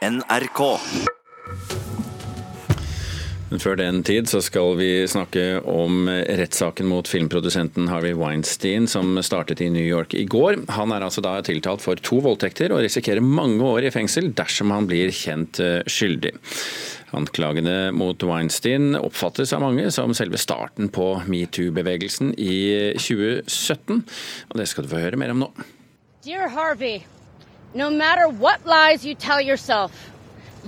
NRK. Men før den tid så skal vi snakke om rettssaken mot filmprodusenten Harvey Weinstein som startet i New York i går. Han er altså da tiltalt for to voldtekter og risikerer mange år i fengsel dersom han blir kjent eh, skyldig. Anklagene mot Weinstein oppfattes av mange som selve starten på metoo-bevegelsen i 2017. Og det skal du få høre mer om nå. Dear Harvey, no matter what lies you tell yourself,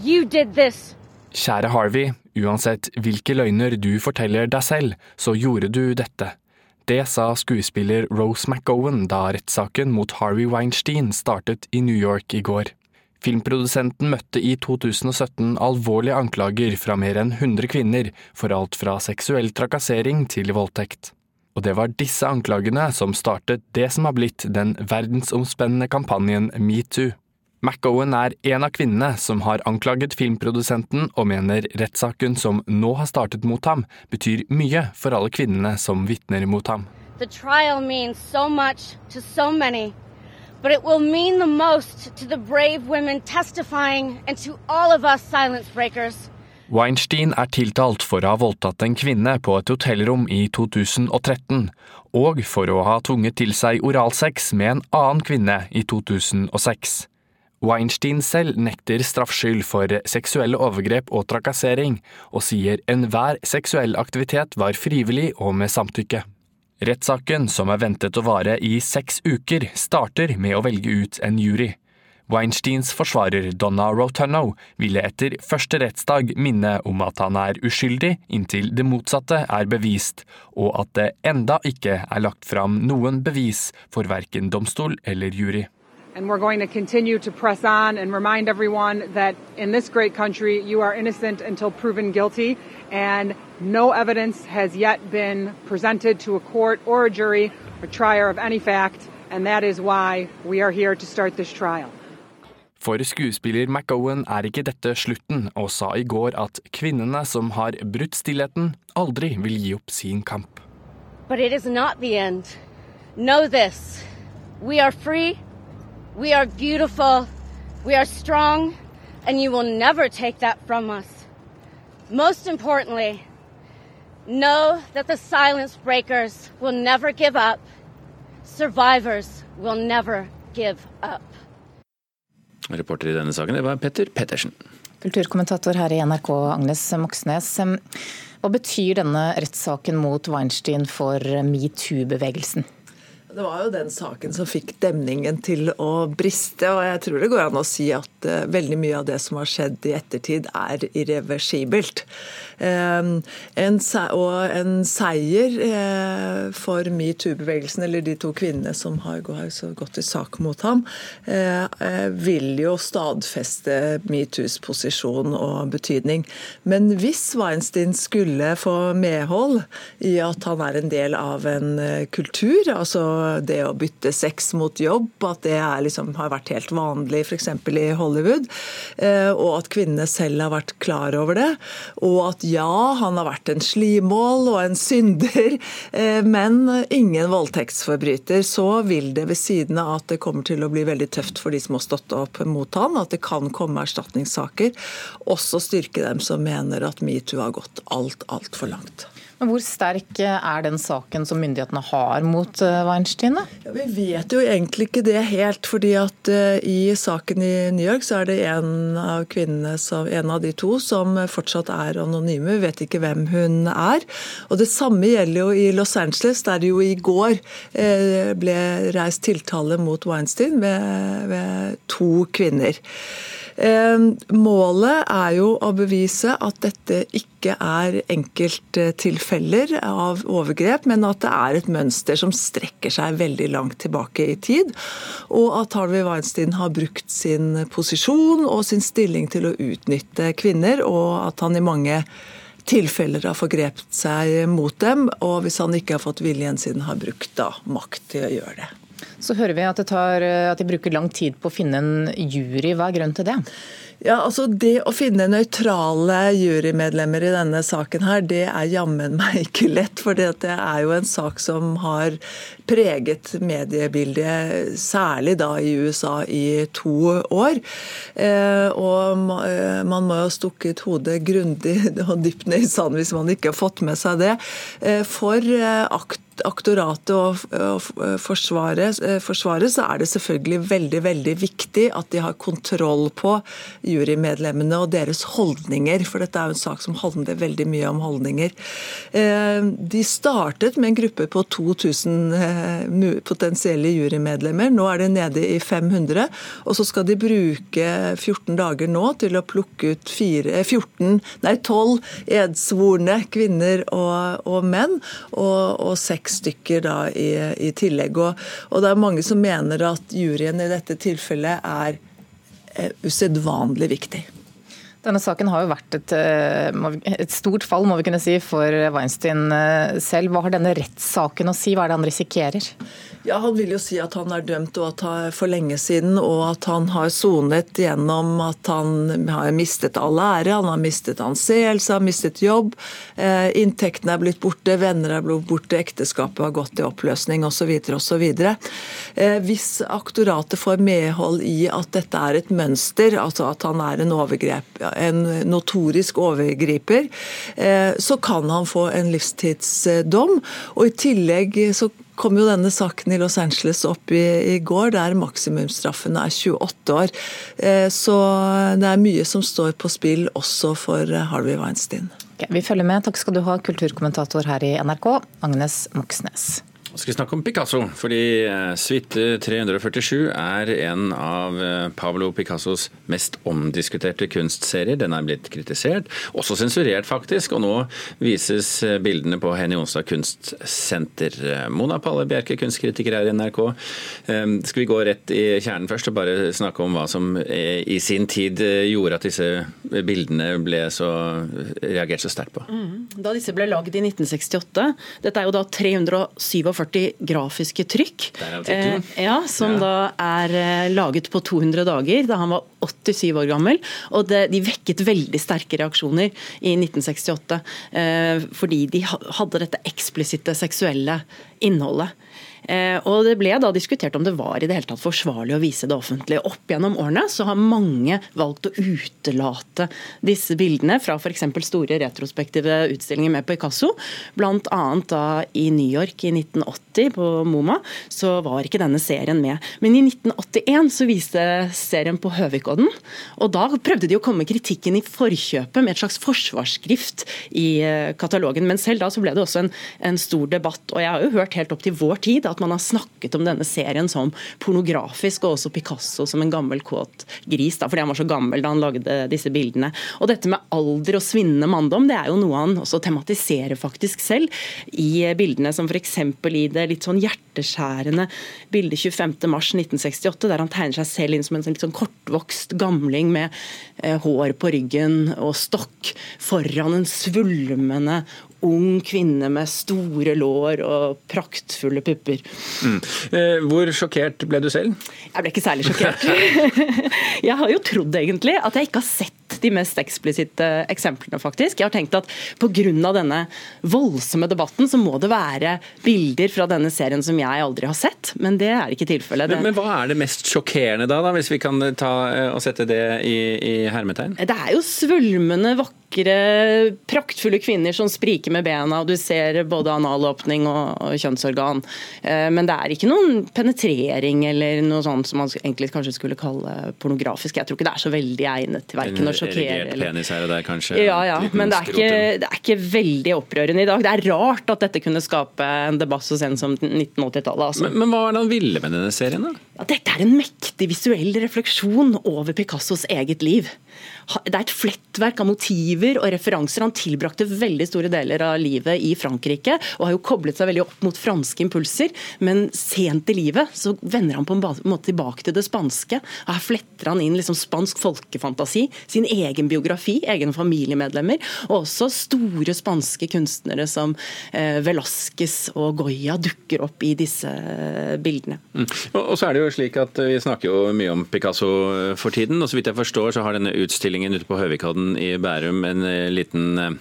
you did this. Kjære Harvey, uansett hvilke løgner du forteller deg selv, så gjorde du dette. Det sa skuespiller Rose McGowan da rettssaken mot Harvey Weinstein startet i New York i går. Filmprodusenten møtte i 2017 alvorlige anklager fra mer enn 100 kvinner for alt fra seksuell trakassering til voldtekt. Og det var disse anklagene som startet det som har blitt den verdensomspennende kampanjen Metoo. McOwen er en av kvinnene som har anklaget filmprodusenten, og mener rettssaken som nå har startet mot ham, betyr mye for alle kvinnene som vitner mot ham. The trial means so much to so many, but it will mean the most to the brave women testifying and to all of us silence breakers. Weinstein er tiltalt for å ha voldtatt en kvinne på et hotellrom i 2013, og for å ha tvunget til seg oralsex med en annen kvinne i 2006. Weinstein selv nekter straffskyld for seksuelle overgrep og trakassering, og sier enhver seksuell aktivitet var frivillig og med samtykke. Rettssaken, som er ventet å vare i seks uker, starter med å velge ut en jury. Weinsteins forsvarer Donna Rotunno ville etter første rettsdag minne om at han er uskyldig inntil det motsatte er bevist, og at det enda ikke er lagt fram noen bevis for verken domstol eller jury. And we're going to continue to press on and remind everyone that in this great country, you are innocent until proven guilty. And no evidence has yet been presented to a court or a jury or trier of any fact. And that is why we are here to start this trial. For skuespiller McOwen er ikke dette slutten, og sa i går at kvinnene som har brutt stillheten, aldri vil gi opp sin kamp. But it is not the end. Know this. We are free. We are beautiful. We are strong. And you will never take that from us. Most importantly, know that the silence breakers will never give up. Survivors will never give up. Reporter i denne saken det var Petter Pettersen. Kulturkommentator her i NRK, Agnes Moxnes. Hva betyr denne rettssaken mot Weinstein for metoo-bevegelsen? Det var jo den saken som fikk demningen til å briste. Og jeg tror det går an å si at uh, veldig mye av det som har skjedd i ettertid, er irreversibelt. Um, en, og en seier uh, for metoo-bevegelsen, eller de to kvinnene som har, gått til sak mot ham, uh, vil jo stadfeste metoos posisjon og betydning. Men hvis Weinstein skulle få medhold i at han er en del av en kultur, altså det å bytte sex mot jobb, at det liksom, har vært helt vanlig f.eks. i Hollywood. Eh, og at kvinnene selv har vært klar over det. Og at ja, han har vært en slimål og en synder, eh, men ingen voldtektsforbryter. Så vil det ved siden av at det kommer til å bli veldig tøft for de som har stått opp mot han, at det kan komme erstatningssaker, også styrke dem som mener at metoo har gått alt, altfor langt. Hvor sterk er den saken som myndighetene har mot eh, Weinstein? Ja, vi vet jo egentlig ikke det helt. fordi at uh, I saken i New York så er det en av kvinnene, en av de to som fortsatt er anonyme. Vi vet ikke hvem hun er. Og Det samme gjelder jo i Los Angeles, der det jo i går ble reist tiltale mot Weinstein ved, ved to kvinner. Målet er jo å bevise at dette ikke er enkelttilfeller av overgrep, men at det er et mønster som strekker seg veldig langt tilbake i tid. Og at Harvey Weinstein har brukt sin posisjon og sin stilling til å utnytte kvinner, og at han i mange tilfeller har forgrepet seg mot dem, og hvis han ikke har fått viljen sin, har brukt da makt til å gjøre det. Så hører vi at, tar, at de bruker lang tid på å finne en jury. Hva er grunnen til det? Ja, altså Det å finne nøytrale jurymedlemmer i denne saken, her, det er jammen meg ikke lett. For det er jo en sak som har preget mediebildet, særlig da i USA, i to år. Eh, og eh, man må jo stukket hodet grundig og dypt ned i sanden hvis man ikke har fått med seg det. Eh, for akt aktoratet og forsvaret, forsvare, forsvaret, så er det selvfølgelig veldig veldig viktig at de har kontroll på jurymedlemmene og deres holdninger. For dette er jo en sak som handler veldig mye om holdninger. Eh, de startet med en gruppe på 2000 eh, potensielle jurymedlemmer. Nå er det nede i 500. Og så skal de bruke 14 dager nå til å plukke ut 4, 14, nei 12 edsvorne kvinner og, og menn. og, og seks stykker da i, i tillegg. Og, og, det er mange som mener at juryen i dette tilfellet er eh, usedvanlig viktig. Denne saken har jo vært et, eh, et, stort fall må vi kunne si, for Weinstein eh, selv. Hva har denne rettssaken å si? Hva er det han risikerer? Ja, Han vil jo si at han er dømt for lenge siden, og at han har sonet gjennom at han har mistet all ære, han har mistet anseelse, har mistet jobb. Eh, inntektene er blitt borte, venner er blitt borte, ekteskapet har gått i oppløsning osv. osv. Eh, hvis aktoratet får medhold i at dette er et mønster, altså at han er en, overgrep, en notorisk overgriper, eh, så kan han få en livstidsdom. Og i tillegg så kom jo denne saken i Los Angeles opp i, i går, der maksimumsstraffen er 28 år. Eh, så det er mye som står på spill også for eh, Harvey Weinstein. Okay, vi følger med. Takk skal du ha, kulturkommentator her i NRK, Agnes Moxnes. Nå skal vi snakke om Picasso, fordi eh, suite 347 er en av eh, Pablo Picassos mest omdiskuterte kunstserier. Den er blitt kritisert, også sensurert faktisk, og nå vises eh, bildene på Henny Onsdag kunstsenter. Mona Palle Bjerke, kunstkritiker her i NRK. Skal vi gå rett i kjernen først og bare snakke om hva som i sin tid gjorde at disse bildene ble så reagert så sterkt på? Mm. Da disse ble lagd i 1968, dette er jo da 347 140 grafiske trykk. Eh, ja, som ja. da er eh, laget på 200 dager, da han var 87 år gammel. Og det, de vekket veldig sterke reaksjoner i 1968, eh, fordi de hadde dette eksplisitte seksuelle innholdet. Eh, og Det ble da diskutert om det var i det hele tatt forsvarlig å vise det offentlige. Opp gjennom årene så har mange valgt å utelate disse bildene fra f.eks. store retrospektive utstillinger med Picasso. Blant annet da i New York i 1980 på MoMA så var ikke denne serien med. Men i 1981 så viste serien på Høvikodden, og da prøvde de å komme kritikken i forkjøpet med et slags forsvarsskrift i eh, katalogen. Men selv da så ble det også en, en stor debatt. Og jeg har jo hørt helt opp til vår tid at man har snakket om denne serien som pornografisk, og også Picasso som en gammel kåt gris, da, fordi han var så gammel da han lagde disse bildene. Og dette med alder og svinnende manndom, det er jo noe han også tematiserer faktisk selv i bildene, som f.eks. i det litt sånn hjerteskjærende bildet 25.3.1968, der han tegner seg selv inn som en litt sånn kortvokst gamling med eh, hår på ryggen og stokk foran en svulmende ung kvinne med store lår og praktfulle pupper. Mm. Eh, hvor sjokkert ble du selv? Jeg ble ikke særlig sjokkert. jeg har jo trodd egentlig at jeg ikke har sett de mest eksplisitte eksemplene, faktisk. Jeg har tenkt at pga. denne voldsomme debatten, så må det være bilder fra denne serien som jeg aldri har sett, men det er ikke tilfellet. Men, men, hva er det mest sjokkerende da, da hvis vi kan ta eh, og sette det i, i hermetegn? Det er jo svulmende, vakre praktfulle kvinner som spriker med bena, og du ser både analåpning og, og kjønnsorgan. Eh, men det er ikke noen penetrering eller noe sånt som man egentlig kanskje skulle kalle pornografisk. Jeg tror ikke det er så veldig egnet til verken å sjokkere eller penis her og der, kanskje? Ja, ja. Men det er, ikke, det er, ikke, veldig opprørende i dag. Det er rart at dette kunne skape en debatt så sent som 1980-tallet. Altså. Men, men, hva er det han ville med denne serien, da? Ja, dette er en mektig visuell refleksjon over Picassos eget liv. Det er et flettverk av motiver og referanser. Han tilbrakte veldig store deler av livet i Frankrike og har jo koblet seg veldig opp mot franske impulser. Men sent i livet så vender han på en måte tilbake til det spanske. og Her fletter han inn liksom spansk folkefantasi, sin egen biografi, egne familiemedlemmer, og også store spanske kunstnere som eh, og Goya dukker opp i disse eh, bildene. Mm. Og så er det jo slik at Vi snakker jo mye om Picasso for tiden. og så vidt jeg forstår så har denne utstillingen ute på Høvikodden i Bærum en liten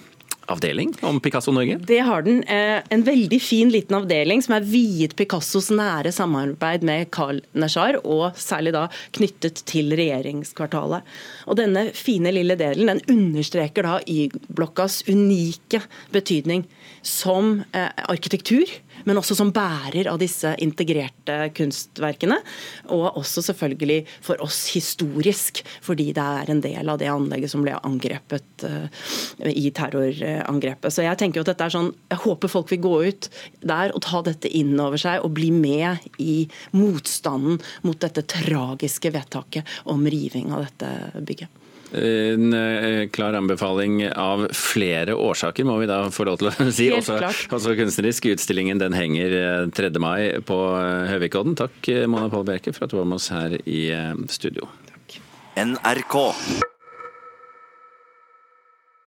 avdeling om Picasso Norge? Det har den. Eh, en veldig fin liten avdeling som er viet Picassos nære samarbeid med Carl Nashar, og særlig da knyttet til regjeringskvartalet. Og Denne fine lille delen den understreker da Y-blokkas unike betydning som eh, arkitektur men også som bærer av disse integrerte kunstverkene. Og også selvfølgelig for oss historisk, fordi det er en del av det anlegget som ble angrepet uh, i terrorangrepet. Så jeg tenker at dette er sånn, jeg håper folk vil gå ut der og ta dette inn over seg og bli med i motstanden mot dette tragiske vedtaket om riving av dette bygget. En eh, klar anbefaling av flere årsaker, må vi da få lov til å si. Også, også, kunstnerisk. Utstillingen den henger 3. Eh, mai på eh, Høvikodden. Takk Mona Paul Bjerke for at du var med oss her i studio. Takk. NRK.